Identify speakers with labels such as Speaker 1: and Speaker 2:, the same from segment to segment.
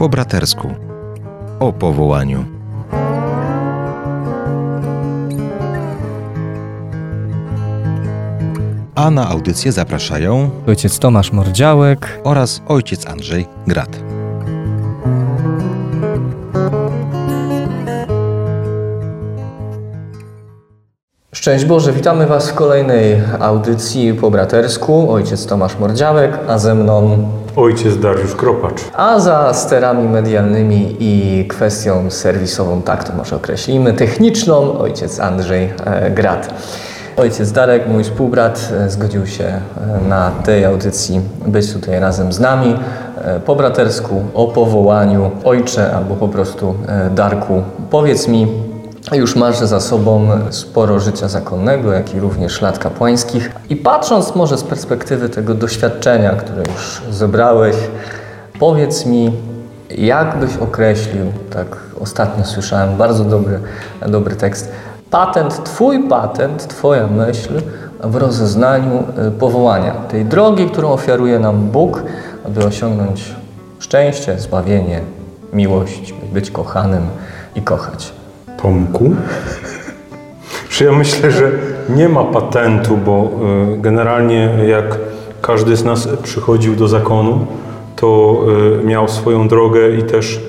Speaker 1: Po bratersku. O powołaniu. A na audycję zapraszają
Speaker 2: Ojciec Tomasz Mordziałek.
Speaker 1: oraz ojciec Andrzej Grat.
Speaker 2: Szczęść Boże, witamy Was w kolejnej audycji po bratersku. Ojciec Tomasz Mordziałek, a ze mną,
Speaker 3: Ojciec Dariusz Kropacz.
Speaker 2: a za sterami medialnymi i kwestią serwisową, tak to może określimy, techniczną, ojciec Andrzej e, Grat. Ojciec Darek, mój współbrat, e, zgodził się e, na tej audycji być tutaj razem z nami. Po bratersku, o powołaniu, ojcze albo po prostu Darku, powiedz mi, już masz za sobą sporo życia zakonnego, jak i również lat kapłańskich. I patrząc może z perspektywy tego doświadczenia, które już zebrałeś, powiedz mi, jak byś określił, tak ostatnio słyszałem bardzo dobry, dobry tekst, patent, twój patent, twoja myśl w rozeznaniu y, powołania, tej drogi, którą ofiaruje nam Bóg, aby osiągnąć szczęście, zbawienie, miłość, być kochanym i kochać.
Speaker 3: Tomku? Czy ja myślę, że nie ma patentu, bo y, generalnie jak każdy z nas przychodził do zakonu, to y, miał swoją drogę i też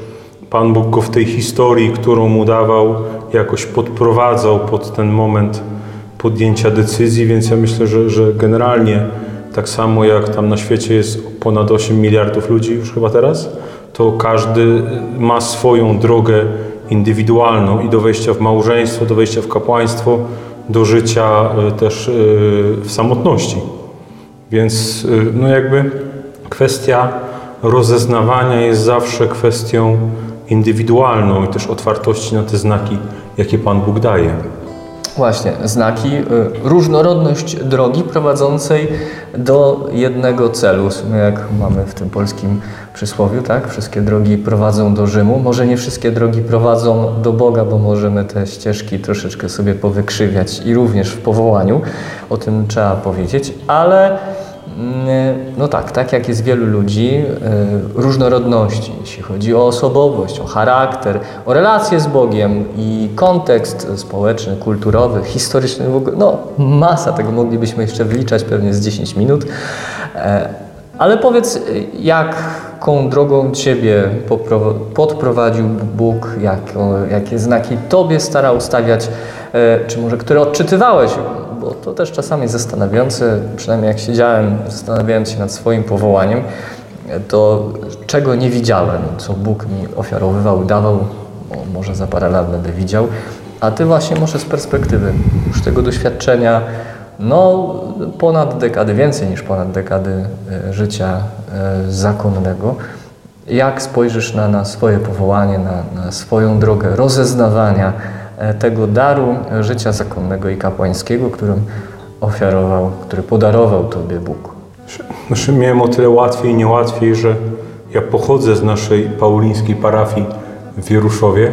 Speaker 3: Pan Bóg go w tej historii, którą mu dawał, jakoś podprowadzał pod ten moment podjęcia decyzji, więc ja myślę, że, że generalnie tak samo jak tam na świecie jest ponad 8 miliardów ludzi już chyba teraz, to każdy ma swoją drogę indywidualną i do wejścia w małżeństwo, do wejścia w kapłaństwo, do życia y, też y, w samotności. Więc y, no jakby kwestia rozeznawania jest zawsze kwestią indywidualną i też otwartości na te znaki, jakie Pan Bóg daje.
Speaker 2: Właśnie, znaki, y, różnorodność drogi prowadzącej do jednego celu. W sumie jak mamy w tym polskim przysłowiu, tak? Wszystkie drogi prowadzą do Rzymu. Może nie wszystkie drogi prowadzą do Boga, bo możemy te ścieżki troszeczkę sobie powykrzywiać i również w powołaniu. O tym trzeba powiedzieć, ale no tak, tak jak jest wielu ludzi, y, różnorodności, jeśli chodzi o osobowość, o charakter, o relacje z Bogiem i kontekst społeczny, kulturowy, historyczny, w ogóle, no masa tego moglibyśmy jeszcze wyliczać pewnie z 10 minut. E, Ale powiedz, jaką drogą Ciebie podprowadził Bóg, jakie znaki Tobie starał stawiać, e, czy może które odczytywałeś, bo to też czasami zastanawiające, przynajmniej jak siedziałem, zastanawiając się nad swoim powołaniem, to czego nie widziałem, co Bóg mi ofiarowywał, dawał, może za parę lat będę widział, a Ty właśnie może z perspektywy już tego doświadczenia, no ponad dekady, więcej niż ponad dekady e, życia e, zakonnego, jak spojrzysz na, na swoje powołanie, na, na swoją drogę rozeznawania tego daru e, życia zakonnego i kapłańskiego, którym ofiarował, który podarował Tobie Bóg.
Speaker 3: Znaczy, miałem o tyle łatwiej i niełatwiej, że ja pochodzę z naszej paulińskiej parafii w Wieruszowie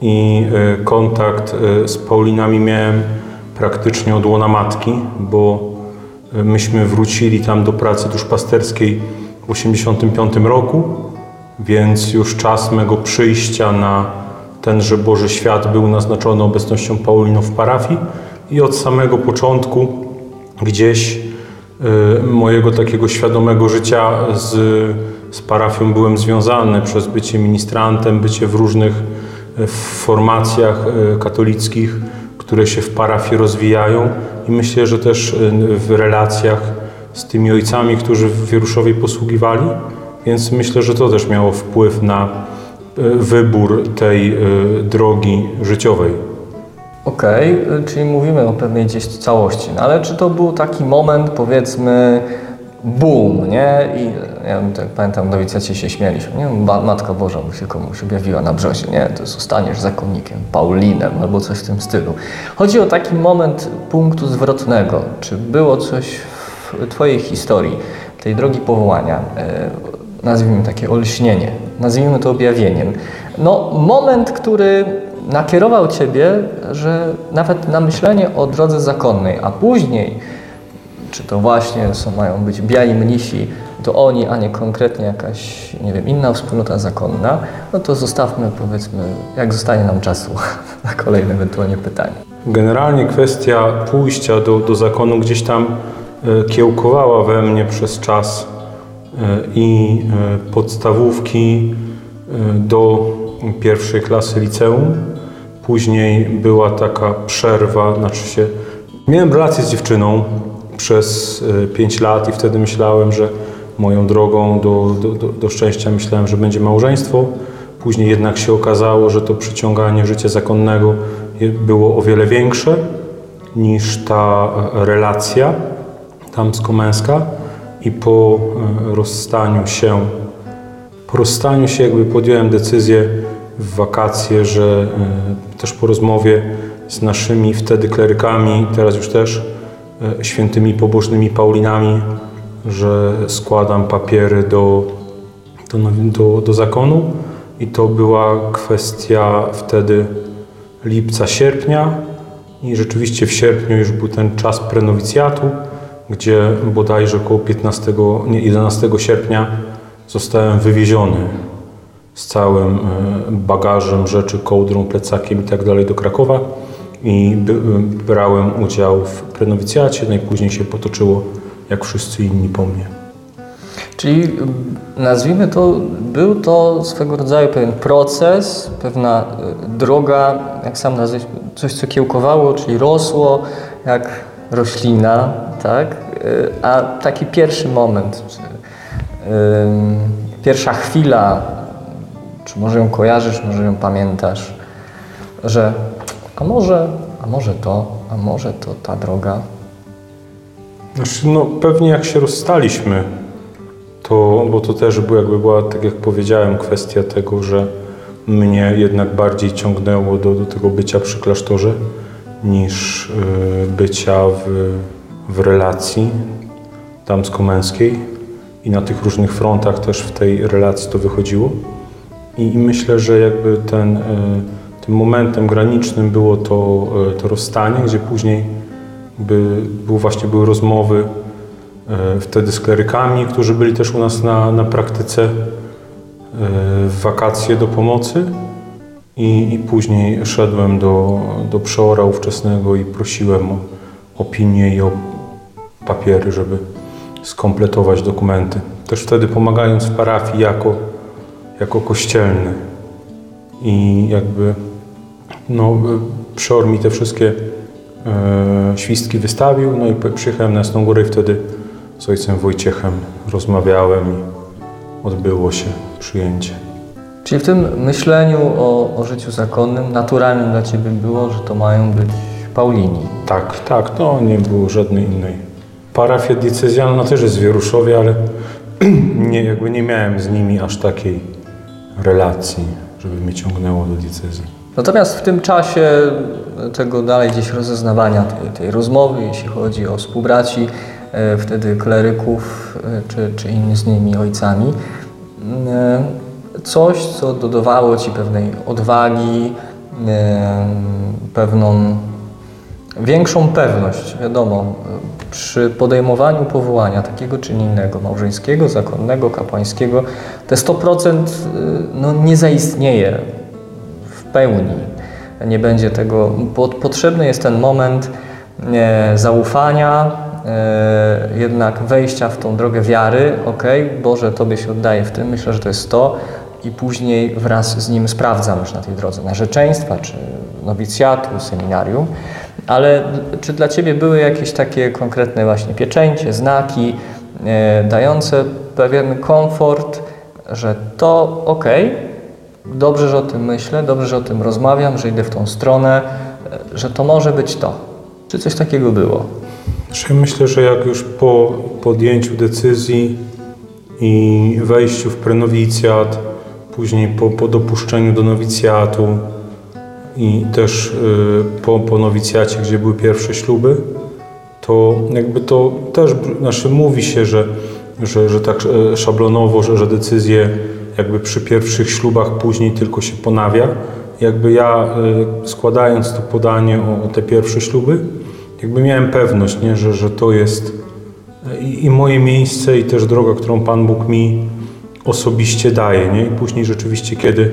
Speaker 3: i e, kontakt e, z Paulinami miałem praktycznie od łona matki, bo e, myśmy wrócili tam do pracy duszpasterskiej w 1985 roku, więc już czas mego przyjścia na tenże Boży Świat był naznaczony obecnością Paulinów w parafii i od samego początku gdzieś y, mojego takiego świadomego życia z, z parafią byłem związany przez bycie ministrantem, bycie w różnych y, formacjach y, katolickich, które się w parafii rozwijają. I myślę, że też w relacjach z tymi ojcami, którzy w Wieruszowie posługiwali, więc myślę, że to też miało wpływ na wybór tej y, drogi życiowej.
Speaker 2: Okej, y, czyli mówimy o pewnej gdzieś całości, no ale czy to był taki moment, powiedzmy, boom, nie? I ja tak pamiętam, nowicjaci się śmieliśmy, nie? Matka Boża mu się komuś objawiła na brzozie, nie? To zostaniesz zakonnikiem, Paulinem albo coś w tym stylu. Chodzi o taki moment punktu zwrotnego. Czy było coś w Twojej historii, tej drogi powołania, e, nazwijmy takie olśnienie, nazwijmy to objawieniem. No, moment, który nakierował Ciebie, że nawet na myślenie o drodze zakonnej, a później, czy to właśnie są, mają być biali mnisi, to oni, a nie konkretnie jakaś, nie wiem, inna wspólnota zakonna, no to zostawmy, powiedzmy, jak zostanie nam czasu na kolejne ewentualnie pytanie.
Speaker 3: Generalnie kwestia pójścia do, do zakonu gdzieś tam e, kiełkowała we mnie przez czas i e, podstawówki e, do pierwszej klasy liceum. Później była taka przerwa, znaczy się. Miałem relację z dziewczyną przez 5 lat i wtedy myślałem, że moją drogą do, do, do, szczęścia myślałem, że będzie małżeństwo. Później jednak się okazało, że to przyciąganie życia zakonnego było o wiele większe niż ta e, relacja damsko-męska i po e, rozstaniu się. Po rozstaniu się jakby podjąłem decyzję w wakacje, że e, też po rozmowie z naszymi wtedy klerykami, teraz już też e, świętymi pobożnymi Paulinami, że składam papiery do, do, do, do zakonu. I to była kwestia wtedy lipca, sierpnia. I rzeczywiście w sierpniu już był ten czas prenowicjatu, gdzie bodajże około 15, nie, 11 sierpnia zostałem wywieziony z całym e, bagażem rzeczy, kołdrą, plecakiem i tak do Krakowa i by, brałem udział w prenowicjacie, no i później się potoczyło jak wszyscy inni po mnie.
Speaker 2: Czyli mm, nazwijmy to, był to swego rodzaju pewien proces, pewna droga, jak sam nazwać, coś co kiełkowało, czyli rosło jak roślina, tak? Y, A taki pierwszy moment, czy, pierwsza chwila, czy może ją kojarzysz, może ją pamiętasz, że a może, a może to, a może to ta droga.
Speaker 3: Znaczy, no pewnie jak się rozstaliśmy, to, bo to też była, jakby była, tak jak powiedziałem, kwestia tego, że mnie jednak bardziej ciągnęło do, do tego bycia przy klasztorze niż y, bycia w, w relacji damsko-męskiej i na tych różnych frontach też w tej relacji to wychodziło. I, i myślę, że jakby ten, y, tym momentem granicznym było to, y, to rozstanie, gdzie później by, był właśnie były rozmowy wtedy z klerykami, którzy byli też u nas na, na praktyce w wakacje do pomocy i, i później szedłem do, do przeora ówczesnego i prosiłem o opinię i o papiery, żeby skompletować dokumenty. Też wtedy pomagając w parafii jako, jako kościelny i jakby no, przeor mi te wszystkie e, świstki wystawił, no i przyjechałem na Jasną Górę i wtedy z ojcem Wojciechem rozmawiałem i odbyło się przyjęcie.
Speaker 2: Czyli w tym myśleniu o, o życiu zakonnym naturalnym dla Ciebie było, że to mają być Paulini.
Speaker 3: Tak, tak, no nie było żadnej innej. Parafia diecezjalna też jest w Wieruszowie, ale nie, jakby nie miałem z nimi aż takiej relacji, żeby mnie ciągnęło do diecezji.
Speaker 2: Natomiast w tym czasie tego dalej gdzieś rozeznawania tej, tej rozmowy, jeśli chodzi o współbraci, e, wtedy kleryków e, czy, czy inni z nimi ojcami, e, coś, co dodawało Ci pewnej odwagi, pewną większą pewność, wiadomo, przy podejmowaniu powołania takiego czy innego, małżeńskiego, zakonnego, kapłańskiego, te 100% e, no, nie zaistnieje w pełni. Nie będzie tego. Potrzebny jest ten moment e, zaufania, e, jednak wejścia w tą drogę wiary. Ok, Boże, Tobie się oddaję w tym, myślę, że to jest to. I później wraz z nim sprawdzam już na tej drodze narzeczeństwa, czy nowicjatu, seminarium. Ale czy dla Ciebie były jakieś takie konkretne właśnie pieczęcie, znaki e, dające pewien komfort, że to ok, dobrze, że o tym myślę, dobrze, że o tym rozmawiam, że idę w tą stronę, e, że to może być to. Czy coś takiego było?
Speaker 3: Znaczy, ja myślę, że jak już po podjęciu decyzji i wejściu w prenowicjat, później po, po dopuszczeniu do nowicjatu i też y, po, po nowicjacie, gdzie były pierwsze śluby, to jakby to też, znaczy mówi się, że, że, że tak e, szablonowo, że, że decyzje jakby przy pierwszych ślubach później tylko się ponawia. Jakby ja y, składając to podanie o, o te pierwsze śluby, jakby miałem pewność, nie, że, że to jest i, i moje miejsce i też droga, którą Pan Bóg mi osobiście daje. Nie? I później rzeczywiście, kiedy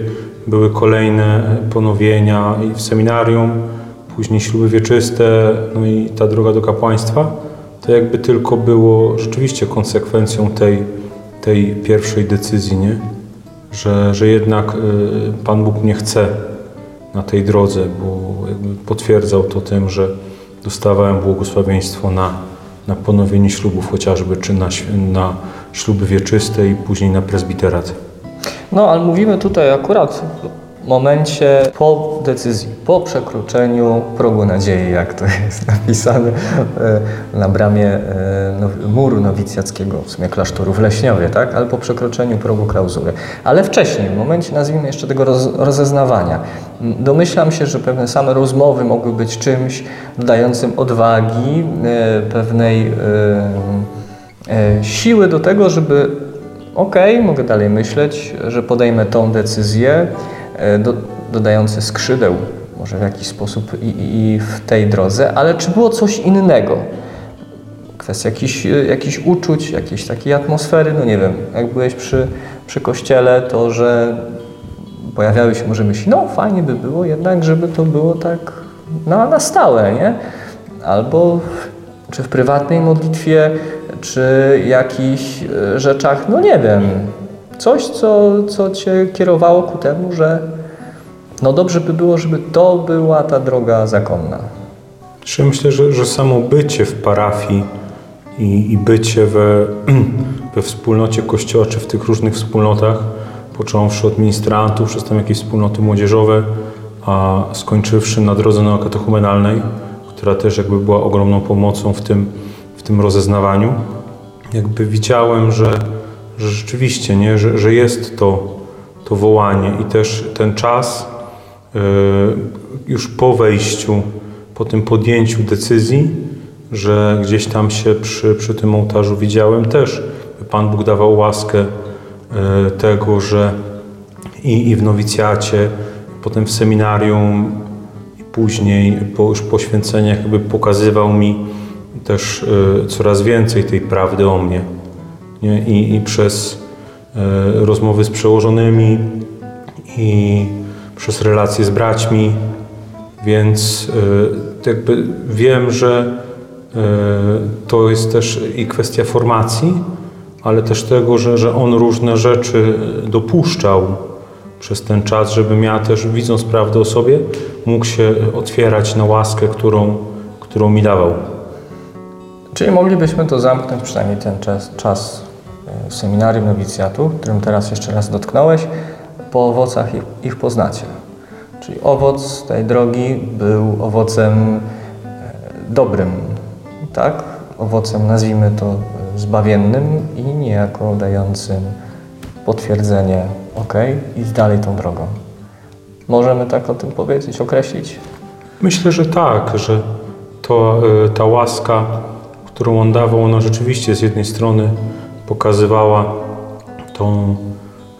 Speaker 3: były kolejne ponowienia i w seminarium, później śluby wieczyste, no i ta droga do kapłaństwa, to jakby tylko było rzeczywiście konsekwencją tej, tej pierwszej decyzji, nie? Że, że jednak y, Pan Bóg mnie chce na tej drodze, bo potwierdzał to tym, że dostawałem błogosławieństwo na, na ponowienie ślubów chociażby, czy na, na śluby wieczyste i później na presbiterat.
Speaker 2: No, ale mówimy tutaj akurat w momencie po decyzji, po przekroczeniu progu nadziei, jak to jest napisane e, na bramie e, now- muru nowicjackiego, w sumie klasztoru w Leśniowie, tak? Ale po przekroczeniu progu klauzury. Ale wcześniej, w momencie, nazwijmy jeszcze tego roz, rozeznawania, domyślam się, że pewne same rozmowy mogły być czymś dającym odwagi, e, pewnej siły do tego, żeby okej, mogę dalej myśleć, że podejmę tą decyzję, e, do, dodające skrzydeł może w jakiś sposób i, i w tej drodze, ale czy było coś innego? Kwestia jakichś, e, jakichś uczuć, jakiejś takiej atmosfery, no nie wiem, jak byłeś przy, przy kościele, to że pojawiały się może myśli, no fajnie by było jednak, żeby to było tak na, na stałe, nie? Albo czy w prywatnej modlitwie, czy jakichś e, rzeczach, no nie wiem, coś, co, co Cię kierowało ku temu, że no dobrze by było, żeby to była ta droga zakonna.
Speaker 3: Czy myślę, że, że samo bycie w parafii i, i bycie we, we wspólnocie kościoła, czy w tych różnych wspólnotach, począwszy od ministrantów, przez tam jakieś wspólnoty młodzieżowe, a skończywszy na drodze neokatechumenalnej, która też jakby była ogromną pomocą w tym, tym rozeznawaniu, jakby widziałem, że, że rzeczywiście, nie, że, że jest to, to wołanie i też ten czas yy, już po wejściu, po tym podjęciu decyzji, że gdzieś tam się przy, przy tym ołtarzu widziałem też. Pan Bóg dawał łaskę yy, tego, że i, i w nowicjacie, potem w seminarium i później po już poświęceniach jakby pokazywał mi też y, coraz więcej tej prawdy o mnie. Nie? I, I przez y, rozmowy z przełożonymi i przez relacje z braćmi, więc y, jakby wiem, że to jest też i kwestia formacji, ale też tego, że, że on różne rzeczy dopuszczał przez ten czas, żebym ja też widząc prawdę o sobie, mógł się otwierać na łaskę, którą, którą mi dawał.
Speaker 2: Czyli moglibyśmy to zamknąć, przynajmniej ten czas, czas e, seminarium nowicjatu, którym teraz jeszcze raz dotknąłeś, po owocach ich, ich poznacie. Czyli owoc tej drogi był owocem e, dobrym, tak? Owocem, nazwijmy to, e, zbawiennym i niejako dającym potwierdzenie, ok, idź dalej tą drogą. Możemy tak o tym powiedzieć, określić?
Speaker 3: Myślę, że tak, że to, ta łaska, którą on dawał, ona rzeczywiście z jednej strony pokazywała tą,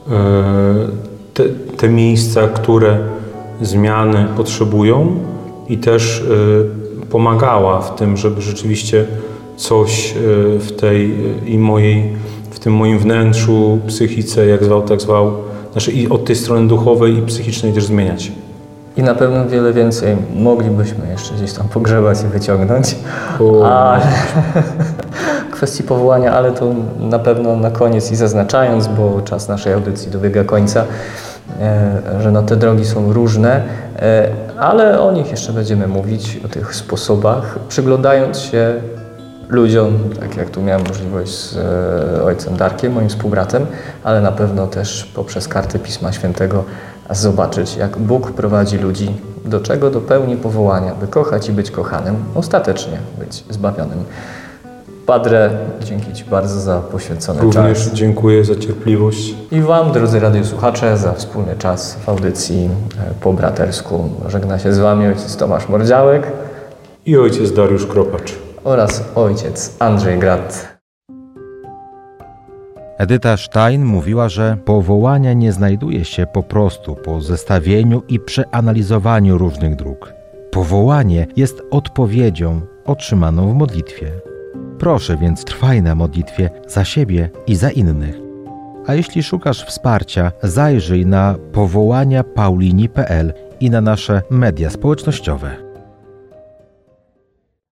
Speaker 3: y, te, te miejsca, które zmiany potrzebują i też y, pomagała w tym, żeby rzeczywiście coś w tej i mojej, w tym moim wnętrzu, psychice, jak zwał, tak zwał, znaczy i od tej strony duchowej i psychicznej też zmieniać.
Speaker 2: I na pewno wiele więcej moglibyśmy jeszcze gdzieś tam pogrzebać i wyciągnąć. Ale kwestii powołania, ale to na pewno na koniec i zaznaczając, bo czas naszej audycji dobiega końca, e, że no te drogi są różne, e, ale o nich jeszcze będziemy mówić, o tych sposobach, przyglądając się ludziom, tak jak tu miałem możliwość z e, ojcem Darkiem, moim współbratem, ale na pewno też poprzez karty Pisma Świętego zobaczyć, jak Bóg prowadzi ludzi do czego? Do pełni powołania, by kochać i być kochanym, ostatecznie być zbawionym. Padre, dzięki Ci bardzo za poświęcony
Speaker 3: Również
Speaker 2: czas.
Speaker 3: dziękuję za cierpliwość.
Speaker 2: I Wam, drodzy radiosłuchacze, za wspólny czas w audycji e, po bratersku. Żegna się z Wami ojciec Tomasz Mordziałek
Speaker 3: i ojciec Dariusz Kropacz.
Speaker 2: Oraz ojciec Andrzej Grat.
Speaker 1: Edyta Stein mówiła, że powołania nie znajduje się po prostu po zestawieniu i przeanalizowaniu różnych dróg. Powołanie jest odpowiedzią otrzymaną w modlitwie. Proszę więc trwaj na modlitwie za siebie i za innych. A jeśli szukasz wsparcia, zajrzyj na powołania paulini.pl i na nasze media społecznościowe.